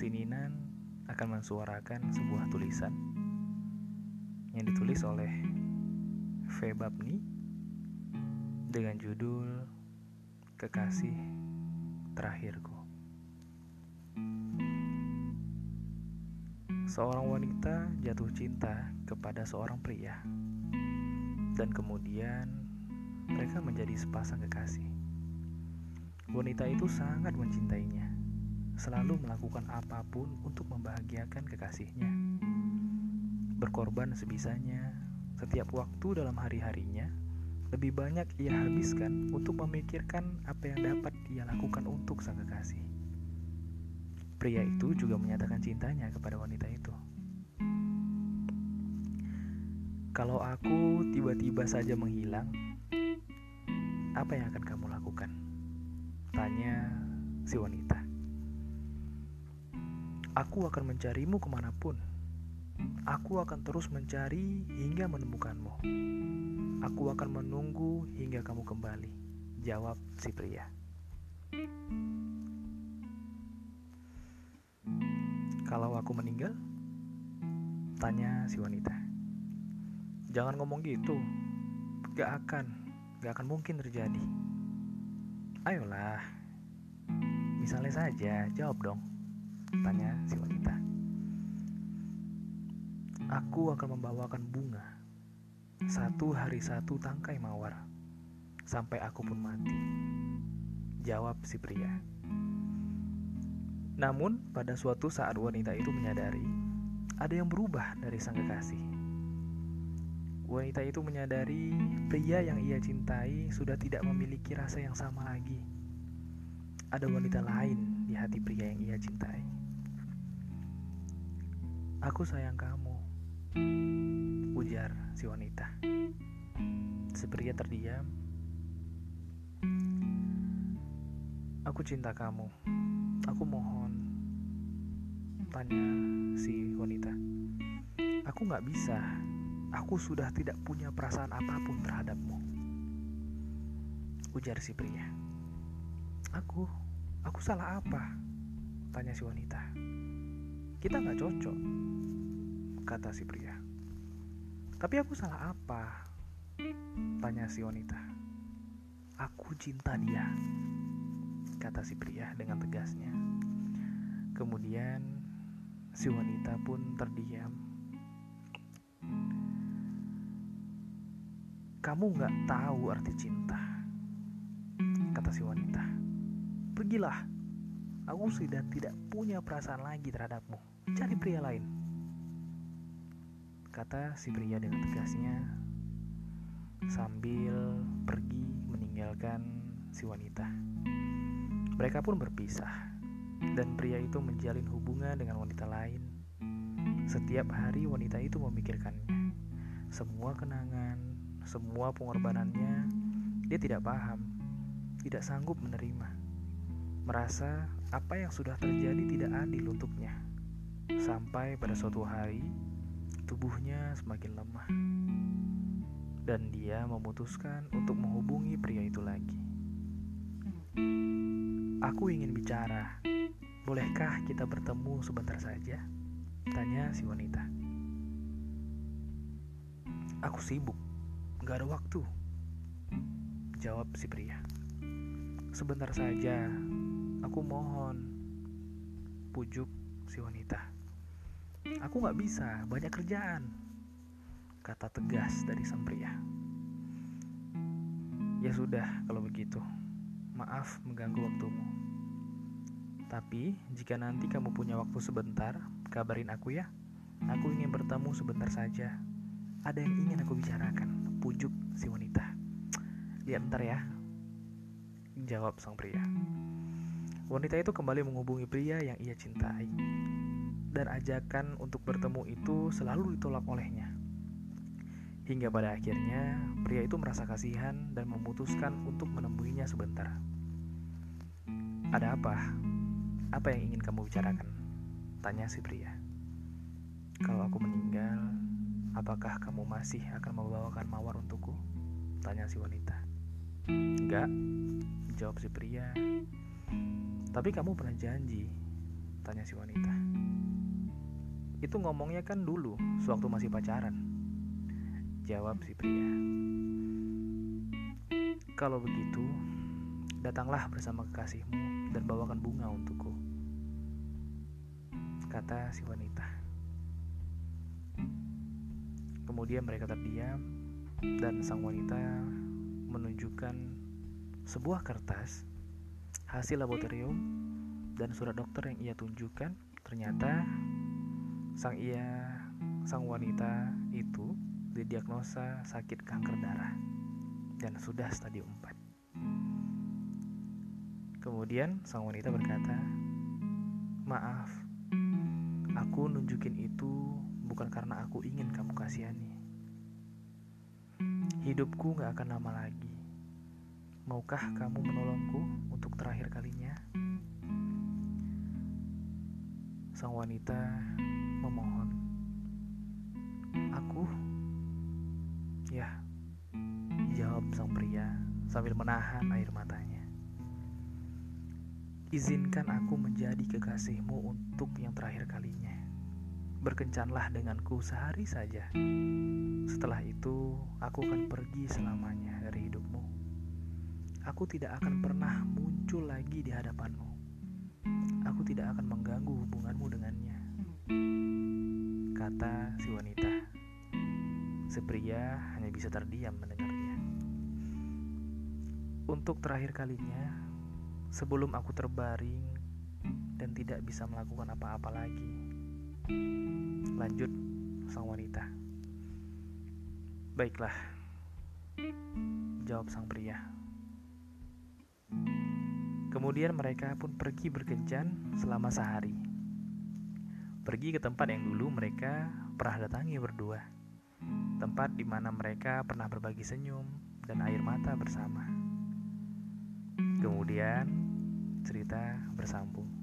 Sininan akan mensuarakan sebuah tulisan yang ditulis oleh V. Babni dengan judul Kekasih Terakhirku. Seorang wanita jatuh cinta kepada seorang pria, dan kemudian mereka menjadi sepasang kekasih. Wanita itu sangat mencintainya, selalu melakukan apa pun untuk membahagiakan kekasihnya, berkorban sebisanya. Setiap waktu dalam hari-harinya lebih banyak ia habiskan untuk memikirkan apa yang dapat ia lakukan untuk sang kekasih. Pria itu juga menyatakan cintanya kepada wanita itu. Kalau aku tiba-tiba saja menghilang, apa yang akan kamu lakukan? Tanya si wanita. Aku akan mencarimu ke mana pun. Aku akan terus mencari hingga menemukanmu. Aku akan menunggu hingga kamu kembali. Jawab si pria. Kalau aku meninggal? Tanya si wanita. Jangan ngomong gitu. Gak akan, gak akan mungkin terjadi. Ayolah. Misalnya saja, jawab dong. Tanya si wanita. Aku akan membawakan bunga. Satu hari satu tangkai mawar. Sampai aku pun mati. Jawab si pria. Namun, pada suatu saat wanita itu menyadari ada yang berubah dari sang kekasih. Wanita itu menyadari pria yang ia cintai sudah tidak memiliki rasa yang sama lagi. Ada wanita lain di hati pria yang ia cintai. Aku sayang kamu, ujar si wanita. Si pria terdiam. Aku cinta kamu. Aku mohon. Tanya si wanita. Aku gak bisa. Aku sudah tidak punya perasaan apa pun terhadapmu. Ujar si pria. Aku, aku salah apa? Tanya si wanita. Kita gak cocok, kata si pria. Tapi aku salah apa? Tanya si wanita. Aku cinta dia, kata si pria dengan tegasnya. Kemudian si wanita pun terdiam. Kamu gak tahu arti cinta, kata si wanita. Pergilah, aku sudah tidak punya perasaan lagi terhadapmu. Cari pria lain, kata si pria dengan tegasnya sambil pergi meninggalkan si wanita. Mereka pun berpisah, dan pria itu menjalin hubungan dengan wanita lain. Setiap hari wanita itu memikirkannya. Semua kenangan, semua pengorbanannya, dia tidak paham, tidak sanggup menerima. Merasa apa yang sudah terjadi tidak adil untuknya. Sampai pada suatu hari, tubuhnya semakin lemah. Dan dia memutuskan untuk menghubungi pria itu lagi. Aku ingin bicara. Bolehkah kita bertemu sebentar saja? Tanya si wanita. Aku sibuk, gak ada waktu. Jawab si pria. Sebentar saja, aku mohon. Pujuk si wanita. Aku gak bisa, banyak kerjaan. Kata tegas dari sang pria. Ya sudah, kalau begitu. Maaf mengganggu waktumu. Tapi, jika nanti kamu punya waktu sebentar, kabarin aku ya. Aku ingin bertemu sebentar saja. Ada yang ingin aku bicarakan. Pujuk si wanita. Lihat ntar ya. Jawab sang pria. Wanita itu kembali menghubungi pria yang ia cintai. Dan ajakan untuk bertemu itu selalu ditolak olehnya. Hingga pada akhirnya, pria itu merasa kasihan dan memutuskan untuk menemuinya sebentar. Ada apa? Apa yang ingin kamu bicarakan? Tanya si pria. Kalau aku meninggal, apakah kamu masih akan membawakan mawar untukku? Tanya si wanita. Enggak, jawab si pria. Tapi kamu pernah janji Tanya si wanita. Itu ngomongnya kan dulu, sewaktu masih pacaran. Jawab si pria. Kalau begitu, datanglah bersama kekasihmu dan bawakan bunga untukku. Kata si wanita. Kemudian mereka terdiam dan sang wanita menunjukkan sebuah kertas hasil laboratorium dan surat dokter yang ia tunjukkan ternyata sang ia sang wanita itu didiagnosa sakit kanker darah dan sudah stadium 4. Kemudian sang wanita berkata, "Maaf, aku nunjukin itu bukan karena aku ingin kamu kasihani. Hidupku gak akan lama lagi. Maukah kamu menolongku untuk terakhir kalinya?" Sang wanita memohon. Aku? Ya, jawab sang pria sambil menahan air matanya. Izinkan aku menjadi kekasihmu untuk yang terakhir kalinya. Berkencanlah denganku sehari saja. Setelah itu, aku akan pergi selamanya dari hidupmu. Aku tidak akan pernah muncul lagi di hadapanmu aku tidak akan mengganggu hubunganmu dengannya. Kata si wanita. Si pria hanya bisa terdiam mendengarnya. Untuk terakhir kalinya, sebelum aku terbaring dan tidak bisa melakukan apa-apa lagi. Lanjut sang wanita. Baiklah. Jawab sang pria. Kemudian mereka pun pergi berkencan selama sehari. Pergi ke tempat yang dulu mereka pernah datangi berdua. Tempat di mana mereka pernah berbagi senyum dan air mata bersama. Kemudian cerita bersambung.